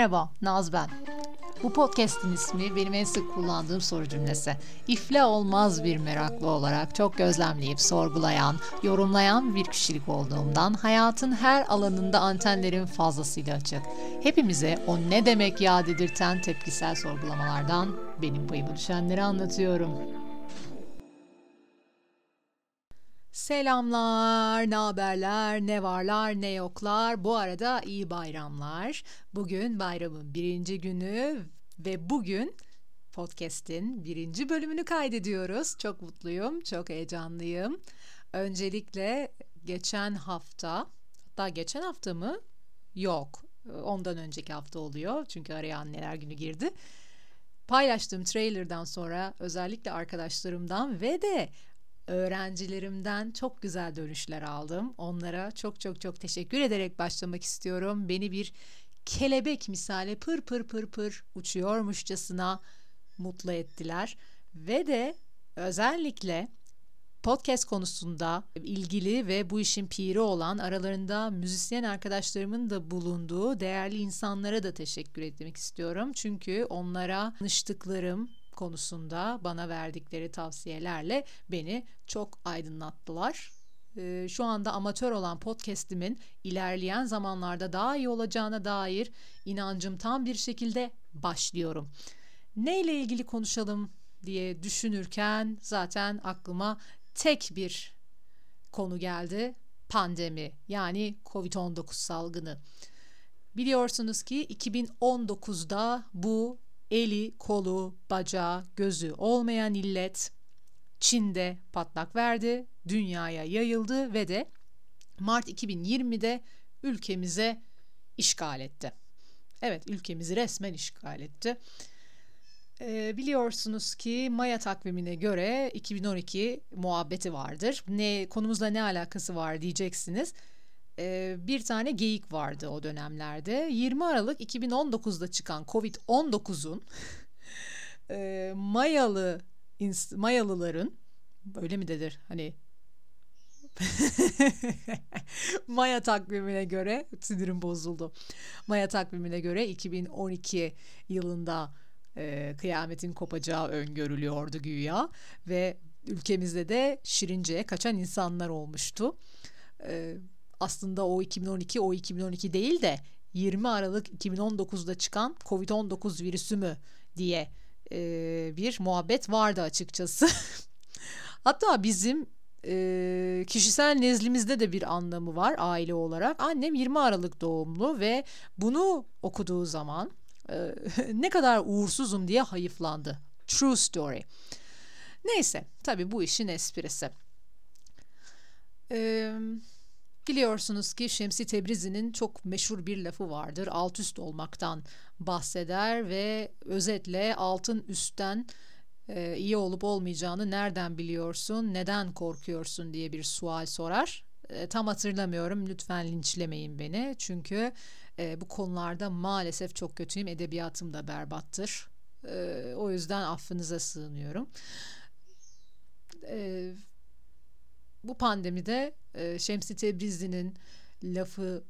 Merhaba, Naz ben. Bu podcast'in ismi benim en sık kullandığım soru cümlesi. İfle olmaz bir meraklı olarak çok gözlemleyip sorgulayan, yorumlayan bir kişilik olduğumdan hayatın her alanında antenlerim fazlasıyla açık. Hepimize o ne demek ya dedirten tepkisel sorgulamalardan benim payıma düşenleri anlatıyorum. Selamlar, ne haberler, ne varlar, ne yoklar. Bu arada iyi bayramlar. Bugün bayramın birinci günü ve bugün podcast'in birinci bölümünü kaydediyoruz. Çok mutluyum, çok heyecanlıyım. Öncelikle geçen hafta, hatta geçen hafta mı? Yok, ondan önceki hafta oluyor. Çünkü araya anneler günü girdi. Paylaştığım trailer'dan sonra özellikle arkadaşlarımdan ve de öğrencilerimden çok güzel dönüşler aldım. Onlara çok çok çok teşekkür ederek başlamak istiyorum. Beni bir kelebek misali pır pır pır pır uçuyormuşçasına mutlu ettiler. Ve de özellikle podcast konusunda ilgili ve bu işin piri olan aralarında müzisyen arkadaşlarımın da bulunduğu değerli insanlara da teşekkür etmek istiyorum. Çünkü onlara tanıştıklarım, konusunda bana verdikleri tavsiyelerle beni çok aydınlattılar. Ee, şu anda amatör olan podcast'imin ilerleyen zamanlarda daha iyi olacağına dair inancım tam bir şekilde başlıyorum. Neyle ilgili konuşalım diye düşünürken zaten aklıma tek bir konu geldi. Pandemi yani Covid-19 salgını. Biliyorsunuz ki 2019'da bu eli, kolu, bacağı, gözü olmayan illet Çin'de patlak verdi, dünyaya yayıldı ve de Mart 2020'de ülkemize işgal etti. Evet, ülkemizi resmen işgal etti. Ee, biliyorsunuz ki Maya takvimine göre 2012 muhabbeti vardır. Ne konumuzla ne alakası var diyeceksiniz. Ee, bir tane geyik vardı o dönemlerde. 20 Aralık 2019'da çıkan Covid-19'un e, Mayalı Mayalıların öyle mi dedir hani Maya takvimine göre sinirim bozuldu. Maya takvimine göre 2012 yılında e, kıyametin kopacağı öngörülüyordu güya ve ülkemizde de Şirince'ye kaçan insanlar olmuştu. E, aslında o 2012 o 2012 değil de 20 Aralık 2019'da çıkan Covid-19 virüsü mü diye e, bir muhabbet vardı açıkçası. Hatta bizim e, kişisel nezlimizde de bir anlamı var aile olarak. Annem 20 Aralık doğumlu ve bunu okuduğu zaman e, ne kadar uğursuzum diye hayıflandı. True story. Neyse tabii bu işin esprisi. Eee Biliyorsunuz ki Şemsi Tebrizi'nin çok meşhur bir lafı vardır. Alt üst olmaktan bahseder ve özetle altın üstten e, iyi olup olmayacağını nereden biliyorsun, neden korkuyorsun diye bir sual sorar. E, tam hatırlamıyorum lütfen linçlemeyin beni çünkü e, bu konularda maalesef çok kötüyüm edebiyatım da berbattır. E, o yüzden affınıza sığınıyorum. E, bu pandemide e, Şemsi Tebrizi'nin lafını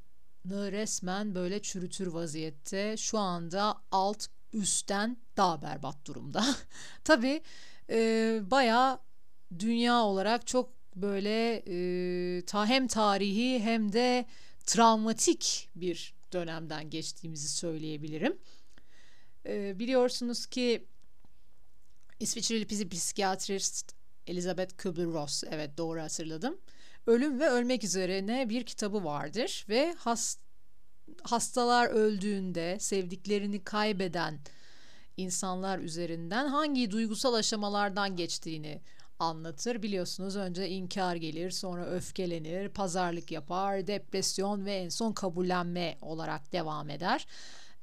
resmen böyle çürütür vaziyette. Şu anda alt üstten daha berbat durumda. Tabii e, bayağı dünya olarak çok böyle e, ta hem tarihi hem de travmatik bir dönemden geçtiğimizi söyleyebilirim. E, biliyorsunuz ki İsviçreli psikiyatrist Elizabeth Kübler-Ross evet doğru hatırladım. Ölüm ve Ölmek Üzerine bir kitabı vardır ve hast hastalar öldüğünde sevdiklerini kaybeden insanlar üzerinden hangi duygusal aşamalardan geçtiğini anlatır. Biliyorsunuz önce inkar gelir, sonra öfkelenir, pazarlık yapar, depresyon ve en son kabullenme olarak devam eder.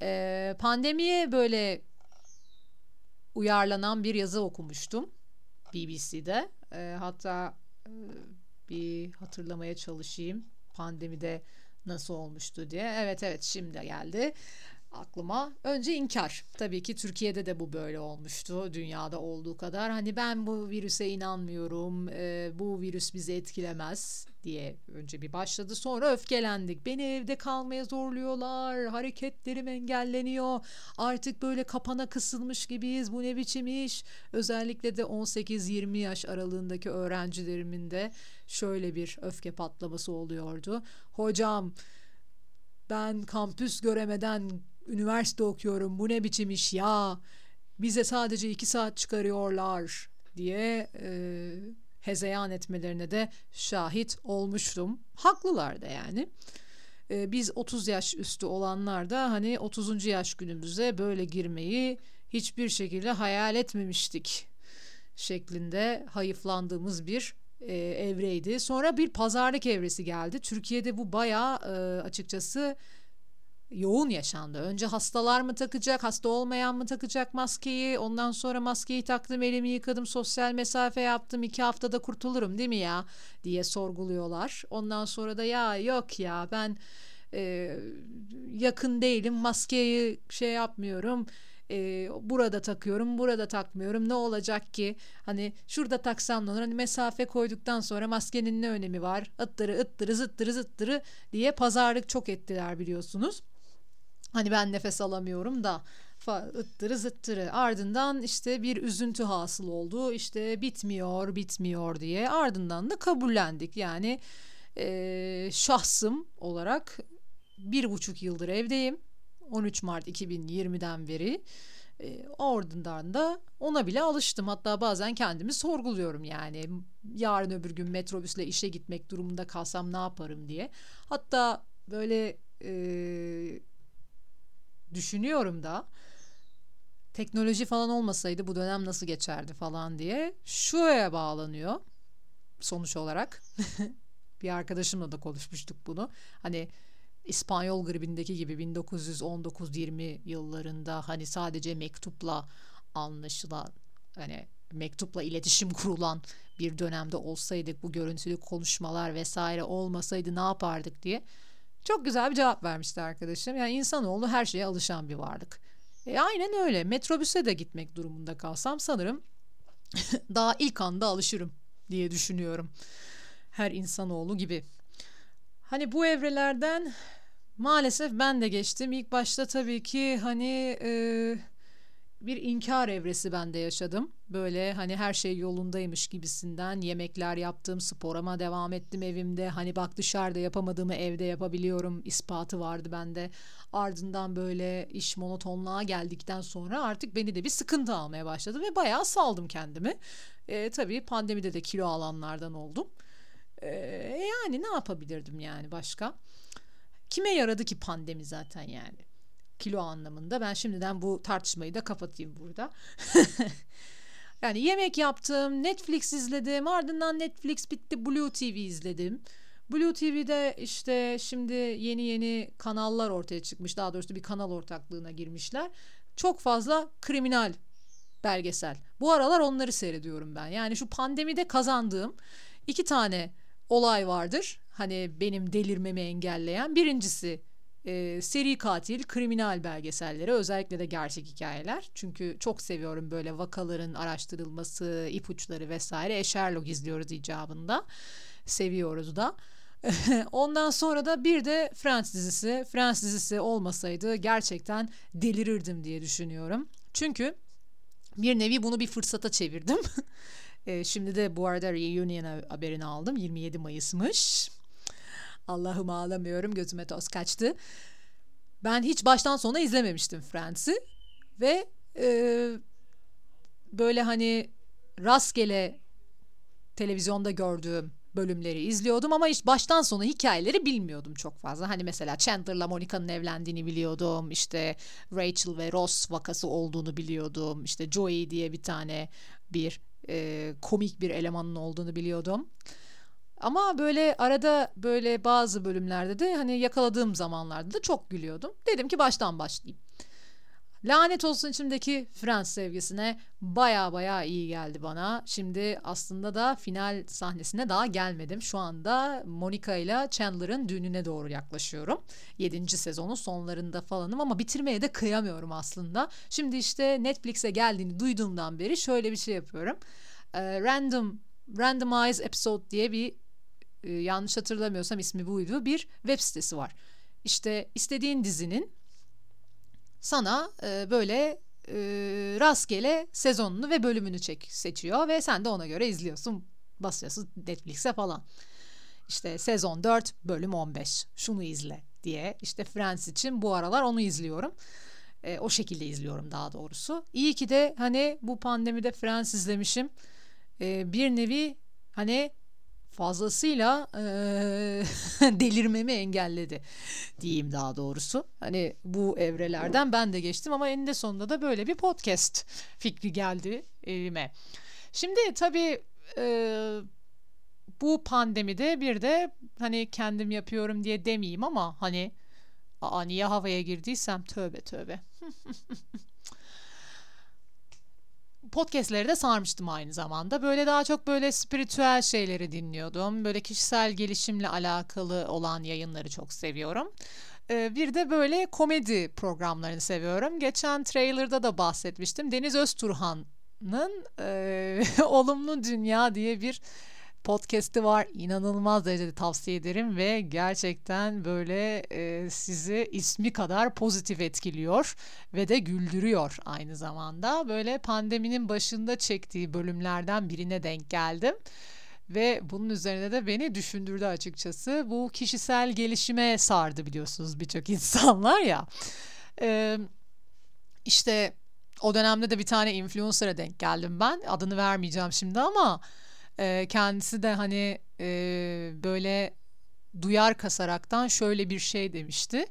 Ee, pandemiye böyle uyarlanan bir yazı okumuştum. BBC'de. E, hatta e, bir hatırlamaya çalışayım pandemide nasıl olmuştu diye. Evet evet şimdi geldi. Aklıma. Önce inkar. Tabii ki Türkiye'de de bu böyle olmuştu. Dünyada olduğu kadar. Hani ben bu virüse inanmıyorum. E, bu virüs bizi etkilemez diye önce bir başladı. Sonra öfkelendik. Beni evde kalmaya zorluyorlar. Hareketlerim engelleniyor. Artık böyle kapana kısılmış gibiyiz. Bu ne biçim iş? Özellikle de 18-20 yaş aralığındaki öğrencilerimin de şöyle bir öfke patlaması oluyordu. Hocam ben kampüs göremeden üniversite okuyorum bu ne biçim iş ya bize sadece iki saat çıkarıyorlar diye e, hezeyan etmelerine de şahit olmuştum. Haklılar da yani. E, biz 30 yaş üstü olanlar da hani 30. yaş günümüze böyle girmeyi hiçbir şekilde hayal etmemiştik şeklinde hayıflandığımız bir e, evreydi. Sonra bir pazarlık evresi geldi. Türkiye'de bu bayağı e, açıkçası yoğun yaşandı. Önce hastalar mı takacak, hasta olmayan mı takacak maskeyi? Ondan sonra maskeyi taktım, elimi yıkadım, sosyal mesafe yaptım. iki haftada kurtulurum değil mi ya? diye sorguluyorlar. Ondan sonra da ya yok ya ben e, yakın değilim, maskeyi şey yapmıyorum e, burada takıyorum burada takmıyorum ne olacak ki hani şurada taksam ne olur hani mesafe koyduktan sonra maskenin ne önemi var ıttırı ıttırı zıttırı zıttırı diye pazarlık çok ettiler biliyorsunuz. Hani ben nefes alamıyorum da. Ittırı zıttırı. Ardından işte bir üzüntü hasıl oldu. İşte bitmiyor bitmiyor diye. Ardından da kabullendik. Yani e, şahsım olarak bir buçuk yıldır evdeyim. 13 Mart 2020'den beri. E, ardından da ona bile alıştım. Hatta bazen kendimi sorguluyorum yani. Yarın öbür gün metrobüsle işe gitmek durumunda kalsam ne yaparım diye. Hatta böyle e, düşünüyorum da teknoloji falan olmasaydı bu dönem nasıl geçerdi falan diye şuraya bağlanıyor sonuç olarak. bir arkadaşımla da konuşmuştuk bunu. Hani İspanyol gribindeki gibi 1919-20 yıllarında hani sadece mektupla anlaşılan hani mektupla iletişim kurulan bir dönemde olsaydık bu görüntülü konuşmalar vesaire olmasaydı ne yapardık diye çok güzel bir cevap vermişti arkadaşım. Yani insanoğlu her şeye alışan bir varlık. E, aynen öyle. Metrobüse de gitmek durumunda kalsam sanırım daha ilk anda alışırım diye düşünüyorum. Her insanoğlu gibi. Hani bu evrelerden maalesef ben de geçtim. İlk başta tabii ki hani e, bir inkar evresi ben de yaşadım. Böyle hani her şey yolundaymış gibisinden yemekler yaptım, sporama devam ettim evimde. Hani bak dışarıda yapamadığımı evde yapabiliyorum ispatı vardı bende. Ardından böyle iş monotonluğa geldikten sonra artık beni de bir sıkıntı almaya başladı ve bayağı saldım kendimi. E, tabii pandemide de kilo alanlardan oldum. E, yani ne yapabilirdim yani başka? Kime yaradı ki pandemi zaten yani? Kilo anlamında. Ben şimdiden bu tartışmayı da kapatayım burada. yani yemek yaptım, Netflix izledim, ardından Netflix bitti, Blue TV izledim. Blue TV'de işte şimdi yeni yeni kanallar ortaya çıkmış. Daha doğrusu bir kanal ortaklığına girmişler. Çok fazla kriminal belgesel. Bu aralar onları seyrediyorum ben. Yani şu pandemide kazandığım iki tane olay vardır. Hani benim delirmemi engelleyen. Birincisi e, seri katil, kriminal belgeselleri özellikle de gerçek hikayeler. Çünkü çok seviyorum böyle vakaların araştırılması, ipuçları vesaire. E, Sherlock izliyoruz icabında. Seviyoruz da. Ondan sonra da bir de Friends dizisi. Friends dizisi olmasaydı gerçekten delirirdim diye düşünüyorum. Çünkü bir nevi bunu bir fırsata çevirdim. E, şimdi de bu arada reunion haberini aldım. 27 Mayıs'mış. Allah'ım ağlamıyorum gözüme toz kaçtı. Ben hiç baştan sona izlememiştim Friends'i ve e, böyle hani rastgele televizyonda gördüğüm bölümleri izliyordum ama hiç baştan sona hikayeleri bilmiyordum çok fazla. Hani mesela Chandler'la Monica'nın evlendiğini biliyordum. İşte Rachel ve Ross vakası olduğunu biliyordum. İşte Joey diye bir tane bir e, komik bir elemanın olduğunu biliyordum. Ama böyle arada böyle bazı bölümlerde de hani yakaladığım zamanlarda da çok gülüyordum. Dedim ki baştan başlayayım. Lanet olsun içimdeki Frans sevgisine baya baya iyi geldi bana. Şimdi aslında da final sahnesine daha gelmedim. Şu anda Monica ile Chandler'ın düğününe doğru yaklaşıyorum. 7. sezonun sonlarında falanım ama bitirmeye de kıyamıyorum aslında. Şimdi işte Netflix'e geldiğini duyduğumdan beri şöyle bir şey yapıyorum. Ee, random Randomize Episode diye bir e, yanlış hatırlamıyorsam ismi buydu. Bir web sitesi var. İşte istediğin dizinin sana e, böyle e, rastgele sezonunu ve bölümünü çek seçiyor ve sen de ona göre izliyorsun. Basıyorsun Netflix'e falan. İşte sezon 4 bölüm 15 şunu izle diye. İşte Friends için bu aralar onu izliyorum. E, o şekilde izliyorum daha doğrusu. İyi ki de hani bu pandemide Friends izlemişim. E, bir nevi hani fazlasıyla e, delirmemi engelledi diyeyim daha doğrusu. Hani bu evrelerden ben de geçtim ama eninde sonunda da böyle bir podcast fikri geldi elime. Şimdi tabii e, bu pandemide bir de hani kendim yapıyorum diye demeyeyim ama hani aa niye havaya girdiysem tövbe tövbe. podcastleri de sarmıştım aynı zamanda. Böyle daha çok böyle spiritüel şeyleri dinliyordum. Böyle kişisel gelişimle alakalı olan yayınları çok seviyorum. Ee, bir de böyle komedi programlarını seviyorum. Geçen trailerda da bahsetmiştim. Deniz Özturhan'ın e, Olumlu Dünya diye bir podcast'i var. İnanılmaz derecede tavsiye ederim ve gerçekten böyle e, sizi ismi kadar pozitif etkiliyor ve de güldürüyor aynı zamanda. Böyle pandeminin başında çektiği bölümlerden birine denk geldim. Ve bunun üzerine de beni düşündürdü açıkçası. Bu kişisel gelişime sardı biliyorsunuz birçok insanlar ya. Ee, işte o dönemde de bir tane influencer'a denk geldim ben. Adını vermeyeceğim şimdi ama e, kendisi de hani e, böyle duyar kasaraktan şöyle bir şey demişti.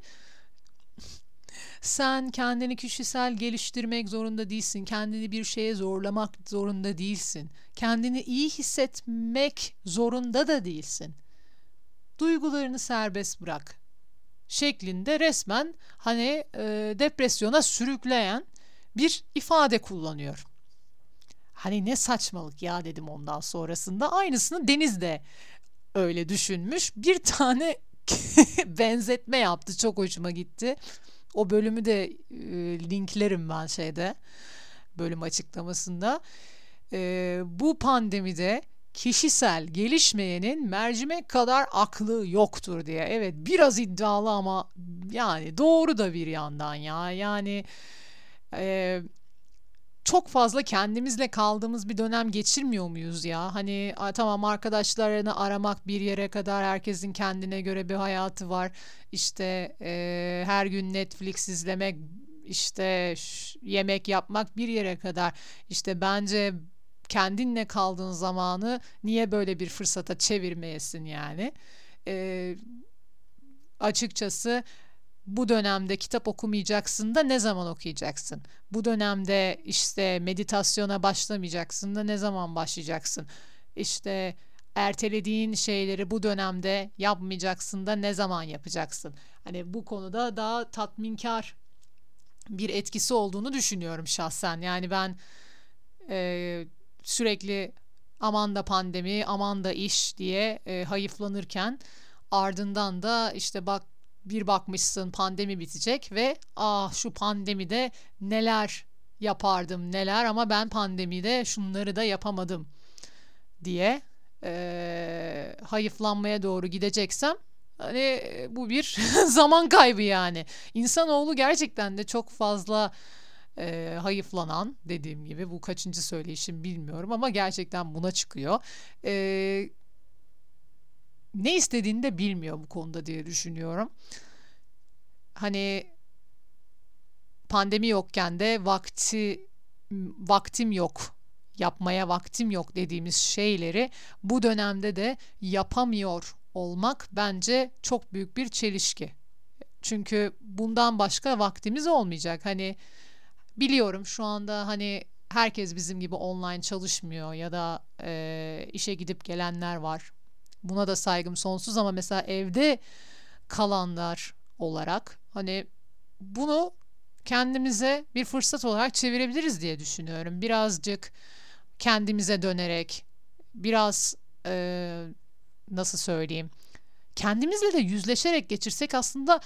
Sen kendini kişisel geliştirmek zorunda değilsin. Kendini bir şeye zorlamak zorunda değilsin. Kendini iyi hissetmek zorunda da değilsin. Duygularını serbest bırak. Şeklinde resmen hani e, depresyona sürükleyen bir ifade kullanıyor. Hani ne saçmalık ya dedim ondan sonrasında. Aynısını Deniz de öyle düşünmüş. Bir tane benzetme yaptı. Çok hoşuma gitti. O bölümü de e, linklerim ben şeyde bölüm açıklamasında. E, bu pandemide kişisel gelişmeyenin mercimek kadar aklı yoktur diye. Evet biraz iddialı ama yani doğru da bir yandan ya. Yani e, çok fazla kendimizle kaldığımız bir dönem geçirmiyor muyuz ya? Hani tamam arkadaşlarını aramak bir yere kadar herkesin kendine göre bir hayatı var. İşte e, her gün Netflix izlemek, işte yemek yapmak bir yere kadar. İşte bence kendinle kaldığın zamanı niye böyle bir fırsata çevirmeyesin yani? E, açıkçası bu dönemde kitap okumayacaksın da ne zaman okuyacaksın? Bu dönemde işte meditasyona başlamayacaksın da ne zaman başlayacaksın? İşte ertelediğin şeyleri bu dönemde yapmayacaksın da ne zaman yapacaksın? Hani bu konuda daha tatminkar bir etkisi olduğunu düşünüyorum şahsen. Yani ben e, sürekli aman da pandemi, aman da iş diye e, hayıflanırken ardından da işte bak bir bakmışsın pandemi bitecek ve ah şu pandemide neler yapardım neler ama ben pandemide şunları da yapamadım diye e, hayıflanmaya doğru gideceksem hani bu bir zaman kaybı yani. İnsanoğlu gerçekten de çok fazla e, hayıflanan dediğim gibi bu kaçıncı söyleyişim bilmiyorum ama gerçekten buna çıkıyor. E, ne istediğini de bilmiyor bu konuda diye düşünüyorum. Hani pandemi yokken de vakti vaktim yok yapmaya vaktim yok dediğimiz şeyleri bu dönemde de yapamıyor olmak bence çok büyük bir çelişki. Çünkü bundan başka vaktimiz olmayacak. Hani biliyorum şu anda hani herkes bizim gibi online çalışmıyor ya da e, işe gidip gelenler var. Buna da saygım sonsuz ama mesela evde kalanlar olarak hani bunu kendimize bir fırsat olarak çevirebiliriz diye düşünüyorum. Birazcık kendimize dönerek, biraz e, nasıl söyleyeyim, kendimizle de yüzleşerek geçirsek aslında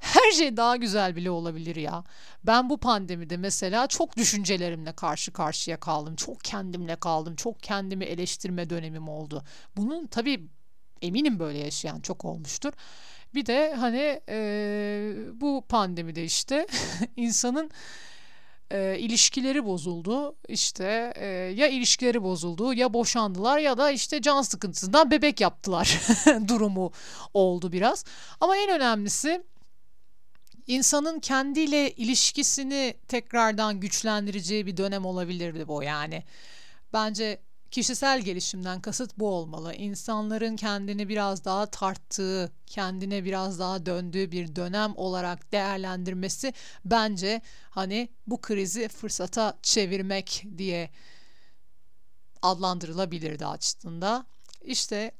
her şey daha güzel bile olabilir ya. Ben bu pandemide mesela çok düşüncelerimle karşı karşıya kaldım. Çok kendimle kaldım. Çok kendimi eleştirme dönemim oldu. Bunun tabii eminim böyle yaşayan çok olmuştur. Bir de hani e, bu pandemide işte insanın e, ilişkileri bozuldu. İşte e, ya ilişkileri bozuldu ya boşandılar ya da işte can sıkıntısından bebek yaptılar durumu oldu biraz. Ama en önemlisi insanın kendiyle ilişkisini tekrardan güçlendireceği bir dönem olabilirdi bu yani. Bence kişisel gelişimden kasıt bu olmalı. İnsanların kendini biraz daha tarttığı, kendine biraz daha döndüğü bir dönem olarak değerlendirmesi bence hani bu krizi fırsata çevirmek diye adlandırılabilirdi aslında. İşte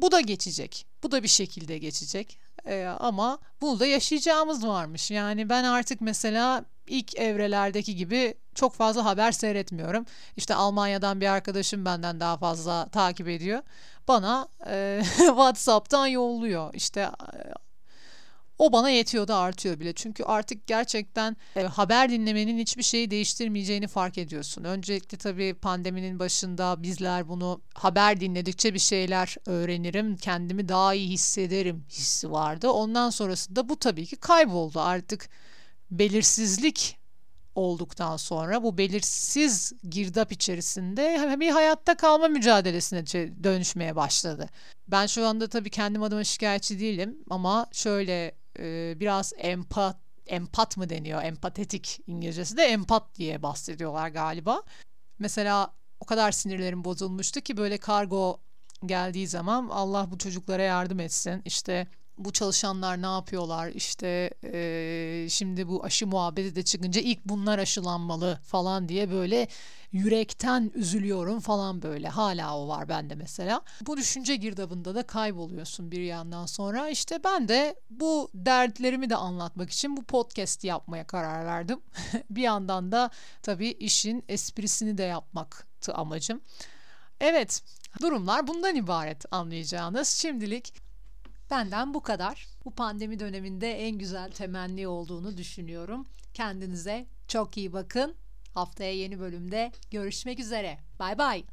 bu da geçecek. Bu da bir şekilde geçecek. Ee, ama bunu da yaşayacağımız varmış. Yani ben artık mesela ilk evrelerdeki gibi çok fazla haber seyretmiyorum. İşte Almanya'dan bir arkadaşım benden daha fazla takip ediyor. Bana e, WhatsApp'tan yolluyor. İşte e, o bana yetiyor da artıyor bile. Çünkü artık gerçekten e, haber dinlemenin hiçbir şeyi değiştirmeyeceğini fark ediyorsun. Öncelikle tabii pandeminin başında bizler bunu haber dinledikçe bir şeyler öğrenirim, kendimi daha iyi hissederim hissi vardı. Ondan sonrasında bu tabii ki kayboldu. Artık belirsizlik olduktan sonra bu belirsiz girdap içerisinde bir hayatta kalma mücadelesine dönüşmeye başladı. Ben şu anda tabii kendim adıma şikayetçi değilim ama şöyle e, biraz empat empat mı deniyor? Empatetik İngilizcesi de empat diye bahsediyorlar galiba. Mesela o kadar sinirlerim bozulmuştu ki böyle kargo geldiği zaman Allah bu çocuklara yardım etsin. İşte bu çalışanlar ne yapıyorlar işte e, şimdi bu aşı muhabbeti de çıkınca ilk bunlar aşılanmalı falan diye böyle yürekten üzülüyorum falan böyle hala o var bende mesela. Bu düşünce girdabında da kayboluyorsun bir yandan sonra işte ben de bu dertlerimi de anlatmak için bu podcast yapmaya karar verdim. bir yandan da tabii işin esprisini de yapmaktı amacım. Evet durumlar bundan ibaret anlayacağınız. Şimdilik Benden bu kadar. Bu pandemi döneminde en güzel temenni olduğunu düşünüyorum. Kendinize çok iyi bakın. Haftaya yeni bölümde görüşmek üzere. Bay bay.